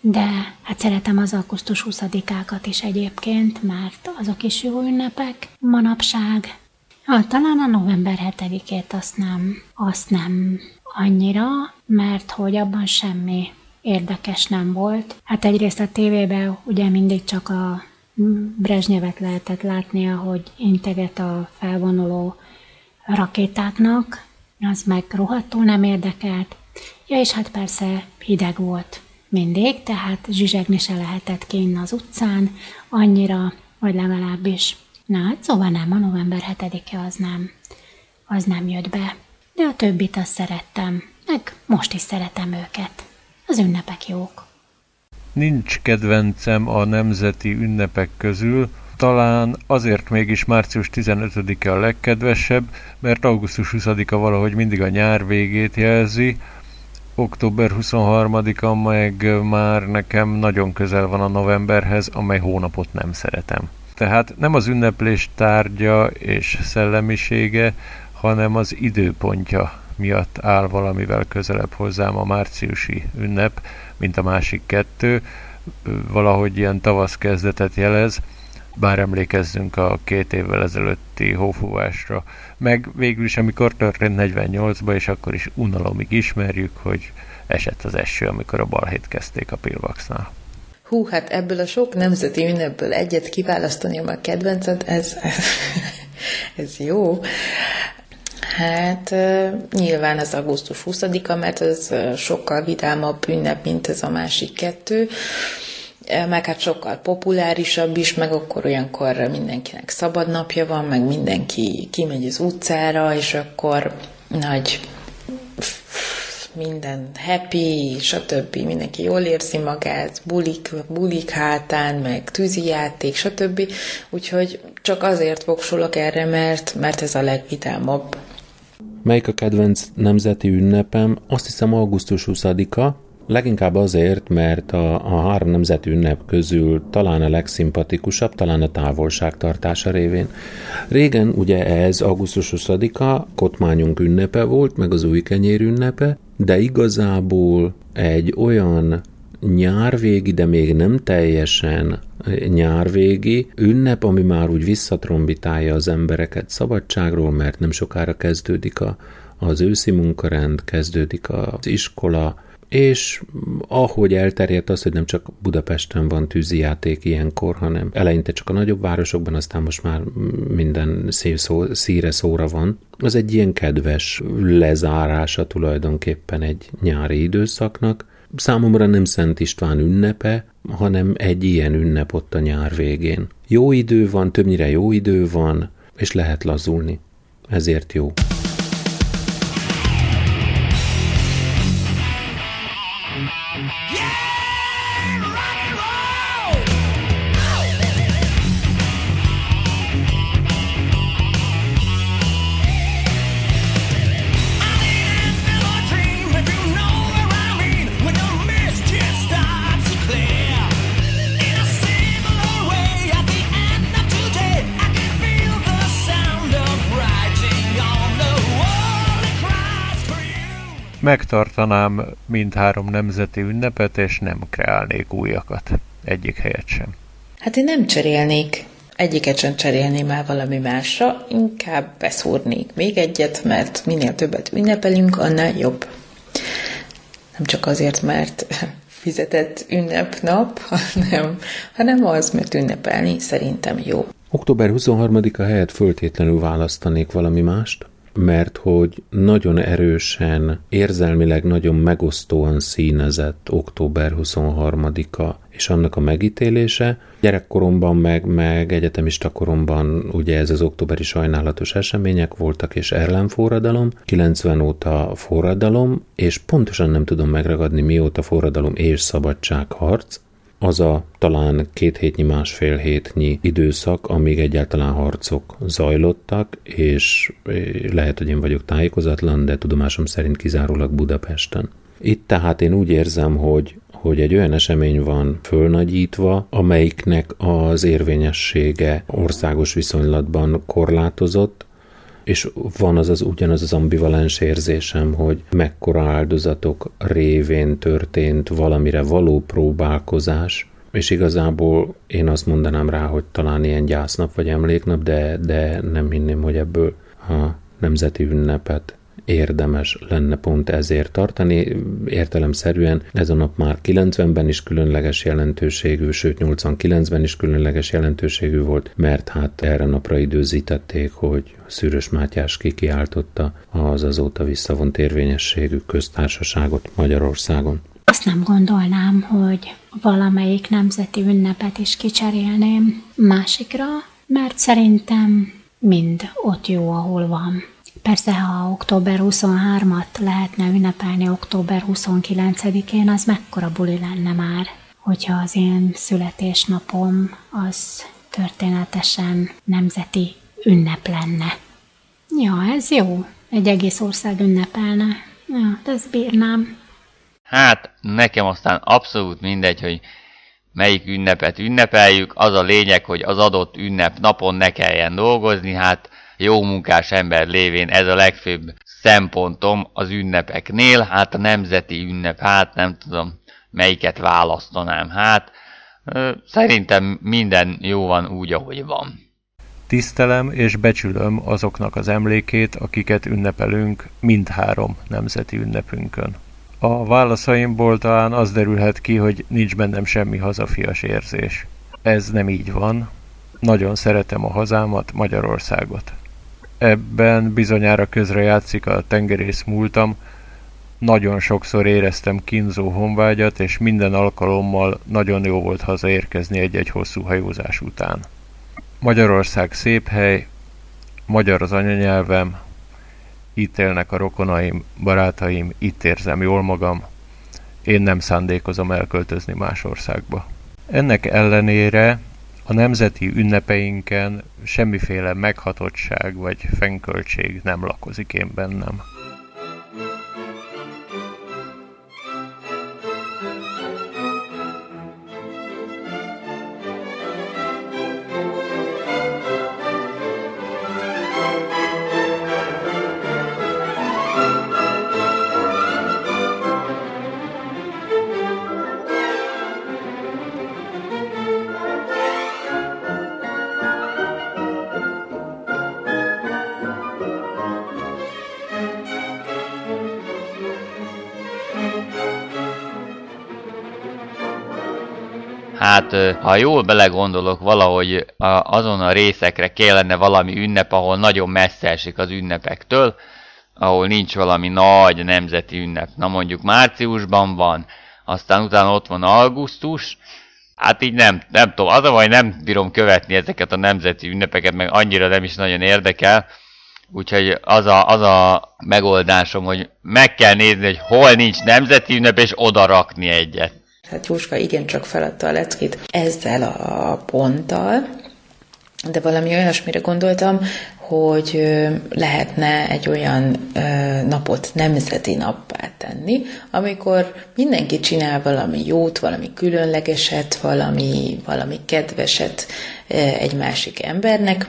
de hát szeretem az augusztus 20-ákat is egyébként, mert azok is jó ünnepek manapság. Ha talán a november 7-ét azt nem, azt nem, annyira, mert hogy abban semmi érdekes nem volt. Hát egyrészt a tévében ugye mindig csak a Brezsnyevet lehetett látni, ahogy integet a felvonuló rakétáknak, az meg rohadtul nem érdekelt. Ja, és hát persze hideg volt mindig, tehát zsizsegni se lehetett kinn az utcán, annyira, vagy legalábbis. Na, hát szóval nem, a november 7-e az nem, az nem jött be. De a többit azt szerettem, meg most is szeretem őket. Az ünnepek jók. Nincs kedvencem a nemzeti ünnepek közül, talán azért mégis március 15-e a legkedvesebb, mert augusztus 20-a valahogy mindig a nyár végét jelzi, október 23-a meg már nekem nagyon közel van a novemberhez, amely hónapot nem szeretem. Tehát nem az ünneplés tárgya és szellemisége, hanem az időpontja miatt áll valamivel közelebb hozzám a márciusi ünnep, mint a másik kettő. Valahogy ilyen tavasz kezdetet jelez, bár emlékezzünk a két évvel ezelőtti hófúvásra, meg végül is amikor történt 48-ba, és akkor is unalomig ismerjük, hogy esett az eső, amikor a balhét kezdték a Pilvaxnál. Hú, hát ebből a sok nemzeti ünnepből egyet kiválasztani a kedvencet, ez, ez jó. Hát nyilván az augusztus 20-a, mert ez sokkal vidámabb ünnep, mint ez a másik kettő meg hát sokkal populárisabb is, meg akkor olyankor mindenkinek szabad napja van, meg mindenki kimegy az utcára, és akkor nagy minden happy, stb. Mindenki jól érzi magát, bulik, bulik hátán, meg tűzijáték, stb. Úgyhogy csak azért voksolok erre, mert, mert ez a legvidámabb. Melyik a kedvenc nemzeti ünnepem? Azt hiszem augusztus 20-a, Leginkább azért, mert a, a három nemzeti ünnep közül talán a legszimpatikusabb, talán a távolságtartása révén. Régen ugye ez augusztus 20-a kotmányunk ünnepe volt, meg az új kenyér ünnepe, de igazából egy olyan nyárvégi, de még nem teljesen nyárvégi ünnep, ami már úgy visszatrombitálja az embereket szabadságról, mert nem sokára kezdődik a, az őszi munkarend, kezdődik az iskola, és ahogy elterjedt az, hogy nem csak Budapesten van tűzijáték ilyenkor, hanem eleinte csak a nagyobb városokban, aztán most már minden szép szó, szíre szóra van, az egy ilyen kedves lezárása tulajdonképpen egy nyári időszaknak. Számomra nem Szent István ünnepe, hanem egy ilyen ünnep ott a nyár végén. Jó idő van, többnyire jó idő van, és lehet lazulni. Ezért jó. Megtartanám mindhárom nemzeti ünnepet, és nem kreálnék újakat. Egyik helyet sem. Hát én nem cserélnék. Egyiket sem cserélném el valami másra, inkább beszúrnék még egyet, mert minél többet ünnepelünk, annál jobb. Nem csak azért, mert fizetett ünnepnap, hanem, hanem az, mert ünnepelni szerintem jó. Október 23-a helyett föltétlenül választanék valami mást mert hogy nagyon erősen, érzelmileg nagyon megosztóan színezett október 23-a és annak a megítélése. Gyerekkoromban, meg, meg egyetemista koromban ugye ez az októberi sajnálatos események voltak, és ellenforradalom, 90 óta forradalom, és pontosan nem tudom megragadni mióta forradalom és szabadságharc, az a talán két hétnyi, másfél hétnyi időszak, amíg egyáltalán harcok zajlottak, és eh, lehet, hogy én vagyok tájékozatlan, de tudomásom szerint kizárólag Budapesten. Itt tehát én úgy érzem, hogy hogy egy olyan esemény van fölnagyítva, amelyiknek az érvényessége országos viszonylatban korlátozott, és van az az ugyanaz az ambivalens érzésem, hogy mekkora áldozatok révén történt valamire való próbálkozás, és igazából én azt mondanám rá, hogy talán ilyen gyásznap vagy emléknap, de, de nem hinném, hogy ebből a nemzeti ünnepet érdemes lenne pont ezért tartani. Értelemszerűen ez a nap már 90-ben is különleges jelentőségű, sőt 89-ben is különleges jelentőségű volt, mert hát erre napra időzítették, hogy Szűrös Mátyás kikiáltotta az azóta visszavont érvényességű köztársaságot Magyarországon. Azt nem gondolnám, hogy valamelyik nemzeti ünnepet is kicserélném másikra, mert szerintem mind ott jó, ahol van. Persze, ha október 23-at lehetne ünnepelni október 29-én, az mekkora buli lenne már, hogyha az én születésnapom az történetesen nemzeti ünnep lenne. Ja, ez jó. Egy egész ország ünnepelne. Ja, ezt bírnám. Hát, nekem aztán abszolút mindegy, hogy melyik ünnepet ünnepeljük, az a lényeg, hogy az adott ünnep napon ne kelljen dolgozni, hát jó munkás ember lévén ez a legfőbb szempontom az ünnepeknél, hát a nemzeti ünnep, hát nem tudom melyiket választanám, hát szerintem minden jó van úgy, ahogy van. Tisztelem és becsülöm azoknak az emlékét, akiket ünnepelünk mindhárom nemzeti ünnepünkön. A válaszaimból talán az derülhet ki, hogy nincs bennem semmi hazafias érzés. Ez nem így van. Nagyon szeretem a hazámat, Magyarországot. Ebben bizonyára közre játszik a tengerész múltam, nagyon sokszor éreztem kínzó honvágyat, és minden alkalommal nagyon jó volt hazaérkezni egy-egy hosszú hajózás után. Magyarország szép hely, magyar az anyanyelvem, itt élnek a rokonaim, barátaim, itt érzem jól magam, én nem szándékozom elköltözni más országba. Ennek ellenére a nemzeti ünnepeinken semmiféle meghatottság vagy fenköltség nem lakozik én bennem. Ha jól belegondolok, valahogy azon a részekre kellene valami ünnep, ahol nagyon messze esik az ünnepektől, ahol nincs valami nagy nemzeti ünnep. Na mondjuk márciusban van, aztán utána ott van augusztus, hát így nem, nem tudom, az a baj, nem bírom követni ezeket a nemzeti ünnepeket, meg annyira nem is nagyon érdekel, úgyhogy az a, az a megoldásom, hogy meg kell nézni, hogy hol nincs nemzeti ünnep, és oda rakni egyet. Hát Jóska igencsak feladta a leckét ezzel a ponttal, de valami olyasmire gondoltam, hogy lehetne egy olyan napot nemzeti nappá tenni, amikor mindenki csinál valami jót, valami különlegeset, valami, valami kedveset egy másik embernek,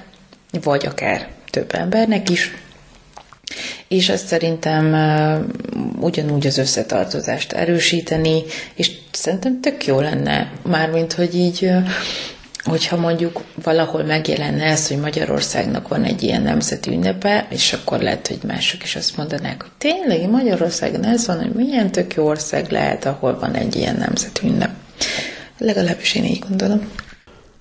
vagy akár több embernek is, és ezt szerintem ugyanúgy az összetartozást erősíteni, és szerintem tök jó lenne, mármint, hogy így hogyha mondjuk valahol megjelenne ez, hogy Magyarországnak van egy ilyen nemzeti ünnepe, és akkor lehet, hogy mások is azt mondanák, hogy tényleg Magyarországon ez van, hogy milyen tök jó ország lehet, ahol van egy ilyen nemzeti ünnep. Legalábbis én így gondolom.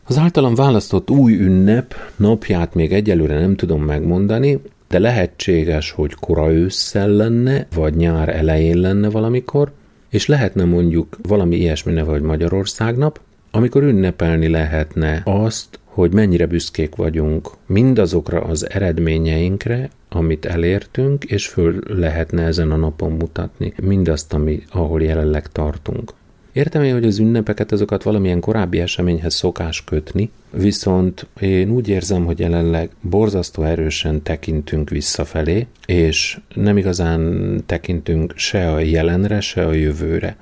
Az általam választott új ünnep napját még egyelőre nem tudom megmondani, de lehetséges, hogy kora ősszel lenne, vagy nyár elején lenne valamikor, és lehetne mondjuk valami ilyesmi neve, hogy Magyarországnap, amikor ünnepelni lehetne azt, hogy mennyire büszkék vagyunk mindazokra az eredményeinkre, amit elértünk, és föl lehetne ezen a napon mutatni mindazt, ami, ahol jelenleg tartunk. Értem én, hogy az ünnepeket, azokat valamilyen korábbi eseményhez szokás kötni, viszont én úgy érzem, hogy jelenleg borzasztó erősen tekintünk visszafelé, és nem igazán tekintünk se a jelenre, se a jövőre.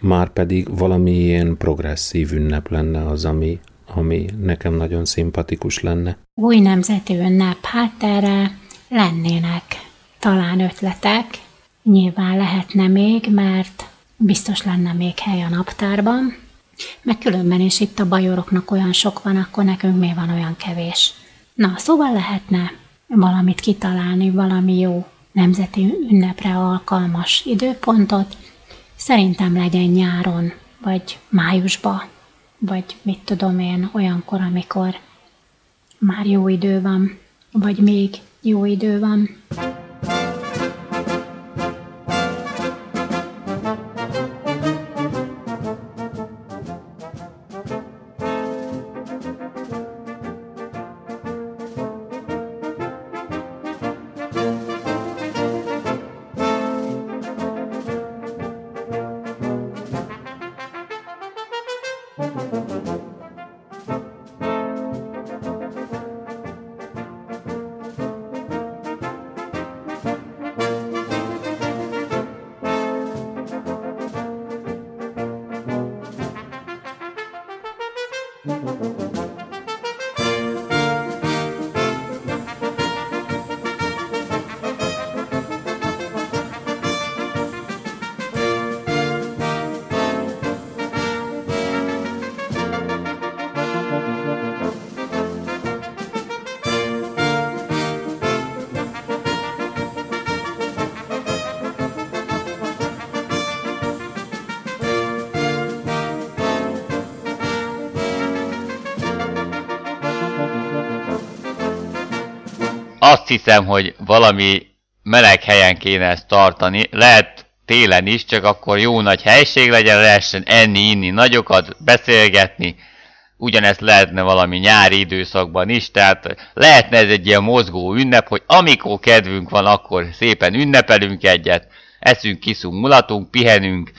Már pedig valamilyen progresszív ünnep lenne az, ami, ami nekem nagyon szimpatikus lenne. Új nemzeti ünnep, hát erre lennének talán ötletek, nyilván lehetne még, mert biztos lenne még hely a naptárban, meg különben is itt a bajoroknak olyan sok van, akkor nekünk mi van olyan kevés. Na, szóval lehetne valamit kitalálni, valami jó nemzeti ünnepre alkalmas időpontot. Szerintem legyen nyáron, vagy májusba, vagy mit tudom én, olyankor, amikor már jó idő van, vagy még jó idő van. Hiszem, hogy valami meleg helyen kéne ezt tartani. Lehet télen is, csak akkor jó nagy helység legyen, lehessen enni, inni nagyokat, beszélgetni. Ugyanezt lehetne valami nyári időszakban is, tehát lehetne ez egy ilyen mozgó ünnep, hogy amikor kedvünk van, akkor szépen ünnepelünk egyet, eszünk, kiszunk, mulatunk, pihenünk,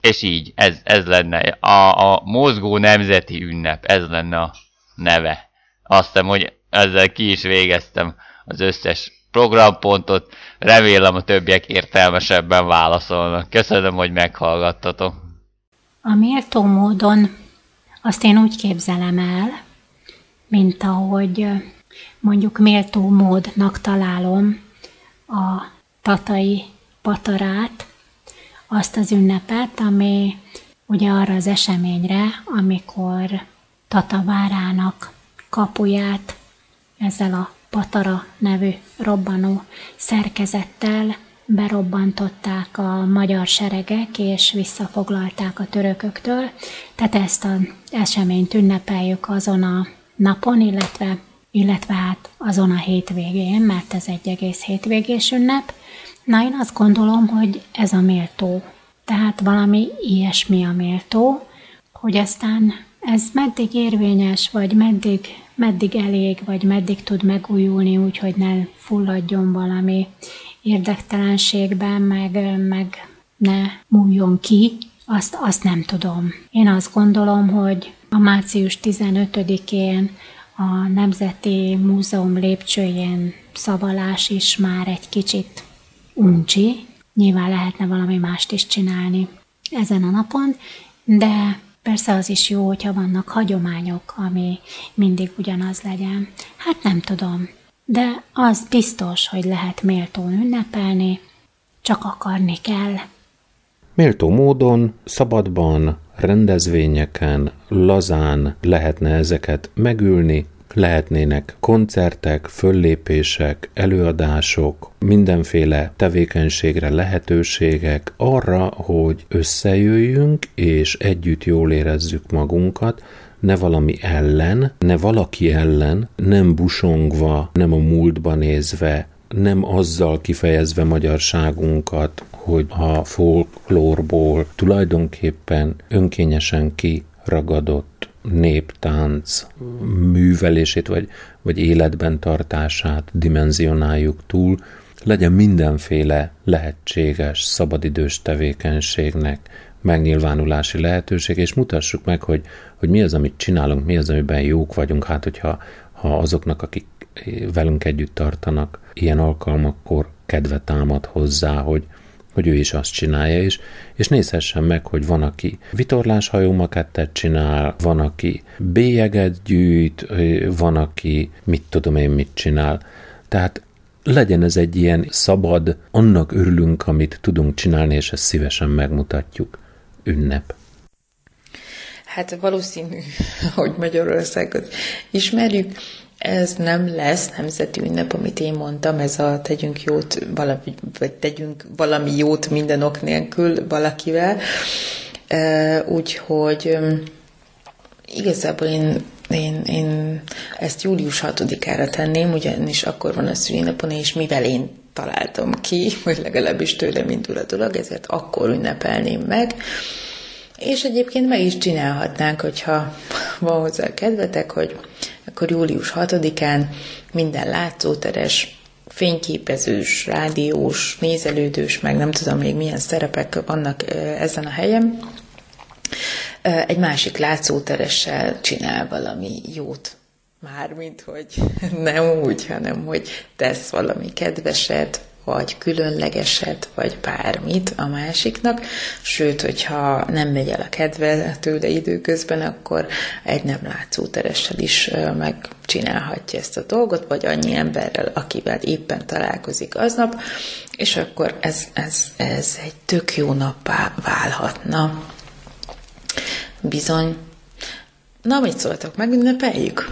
és így, ez, ez lenne a, a mozgó nemzeti ünnep, ez lenne a neve. Azt hiszem, hogy ezzel ki is végeztem az összes programpontot. Remélem a többiek értelmesebben válaszolnak. Köszönöm, hogy meghallgattatok. A méltó módon azt én úgy képzelem el, mint ahogy mondjuk méltó módnak találom a tatai patarát, azt az ünnepet, ami ugye arra az eseményre, amikor Tata várának kapuját ezzel a Patara nevű robbanó szerkezettel berobbantották a magyar seregek, és visszafoglalták a törököktől. Tehát ezt az eseményt ünnepeljük azon a napon, illetve, illetve hát azon a hétvégén, mert ez egy egész hétvégés ünnep. Na, én azt gondolom, hogy ez a méltó. Tehát valami ilyesmi a méltó, hogy aztán ez meddig érvényes, vagy meddig, meddig elég, vagy meddig tud megújulni úgy, hogy ne fulladjon valami érdektelenségben, meg, meg ne múljon ki, azt, azt nem tudom. Én azt gondolom, hogy a március 15-én a Nemzeti Múzeum lépcsőjén szavalás is már egy kicsit uncsi. Nyilván lehetne valami mást is csinálni ezen a napon, de Persze az is jó, hogyha vannak hagyományok, ami mindig ugyanaz legyen. Hát nem tudom, de az biztos, hogy lehet méltón ünnepelni, csak akarni kell. Méltó módon, szabadban, rendezvényeken, lazán lehetne ezeket megülni, lehetnének koncertek, föllépések, előadások, mindenféle tevékenységre lehetőségek arra, hogy összejöjjünk és együtt jól érezzük magunkat, ne valami ellen, ne valaki ellen, nem busongva, nem a múltba nézve, nem azzal kifejezve magyarságunkat, hogy a folklórból tulajdonképpen önkényesen kiragadott néptánc művelését, vagy, vagy életben tartását dimenzionáljuk túl, legyen mindenféle lehetséges szabadidős tevékenységnek megnyilvánulási lehetőség, és mutassuk meg, hogy, hogy mi az, amit csinálunk, mi az, amiben jók vagyunk, hát hogyha ha azoknak, akik velünk együtt tartanak, ilyen alkalmakkor kedve támad hozzá, hogy, hogy ő is azt csinálja, és, és nézhessen meg, hogy van, aki vitorláshajó makettet csinál, van, aki bélyeget gyűjt, van, aki mit tudom én mit csinál. Tehát legyen ez egy ilyen szabad, annak örülünk, amit tudunk csinálni, és ezt szívesen megmutatjuk. Ünnep. Hát valószínű, hogy Magyarországot ismerjük, ez nem lesz nemzeti ünnep, amit én mondtam, ez a tegyünk jót, valami, vagy tegyünk valami jót minden ok nélkül valakivel. Úgyhogy igazából én én, én ezt július 6-ára tenném, ugyanis akkor van a szülinapon, és mivel én találtam ki, vagy legalábbis tőlem indul a dolog, ezért akkor ünnepelném meg. És egyébként meg is csinálhatnánk, hogyha van hozzá kedvetek, hogy akkor július 6-án minden látszóteres, fényképezős, rádiós, nézelődős, meg nem tudom még milyen szerepek vannak ezen a helyen, egy másik látszóteressel csinál valami jót. Mármint, hogy nem úgy, hanem hogy tesz valami kedveset, vagy különlegeset, vagy bármit a másiknak, sőt, hogyha nem megy el a kedve tőle időközben, akkor egy nem látszó teressel is megcsinálhatja ezt a dolgot, vagy annyi emberrel, akivel éppen találkozik aznap, és akkor ez, ez, ez egy tök jó nappá válhatna. Bizony. Na, mit szóltok, megünnepeljük?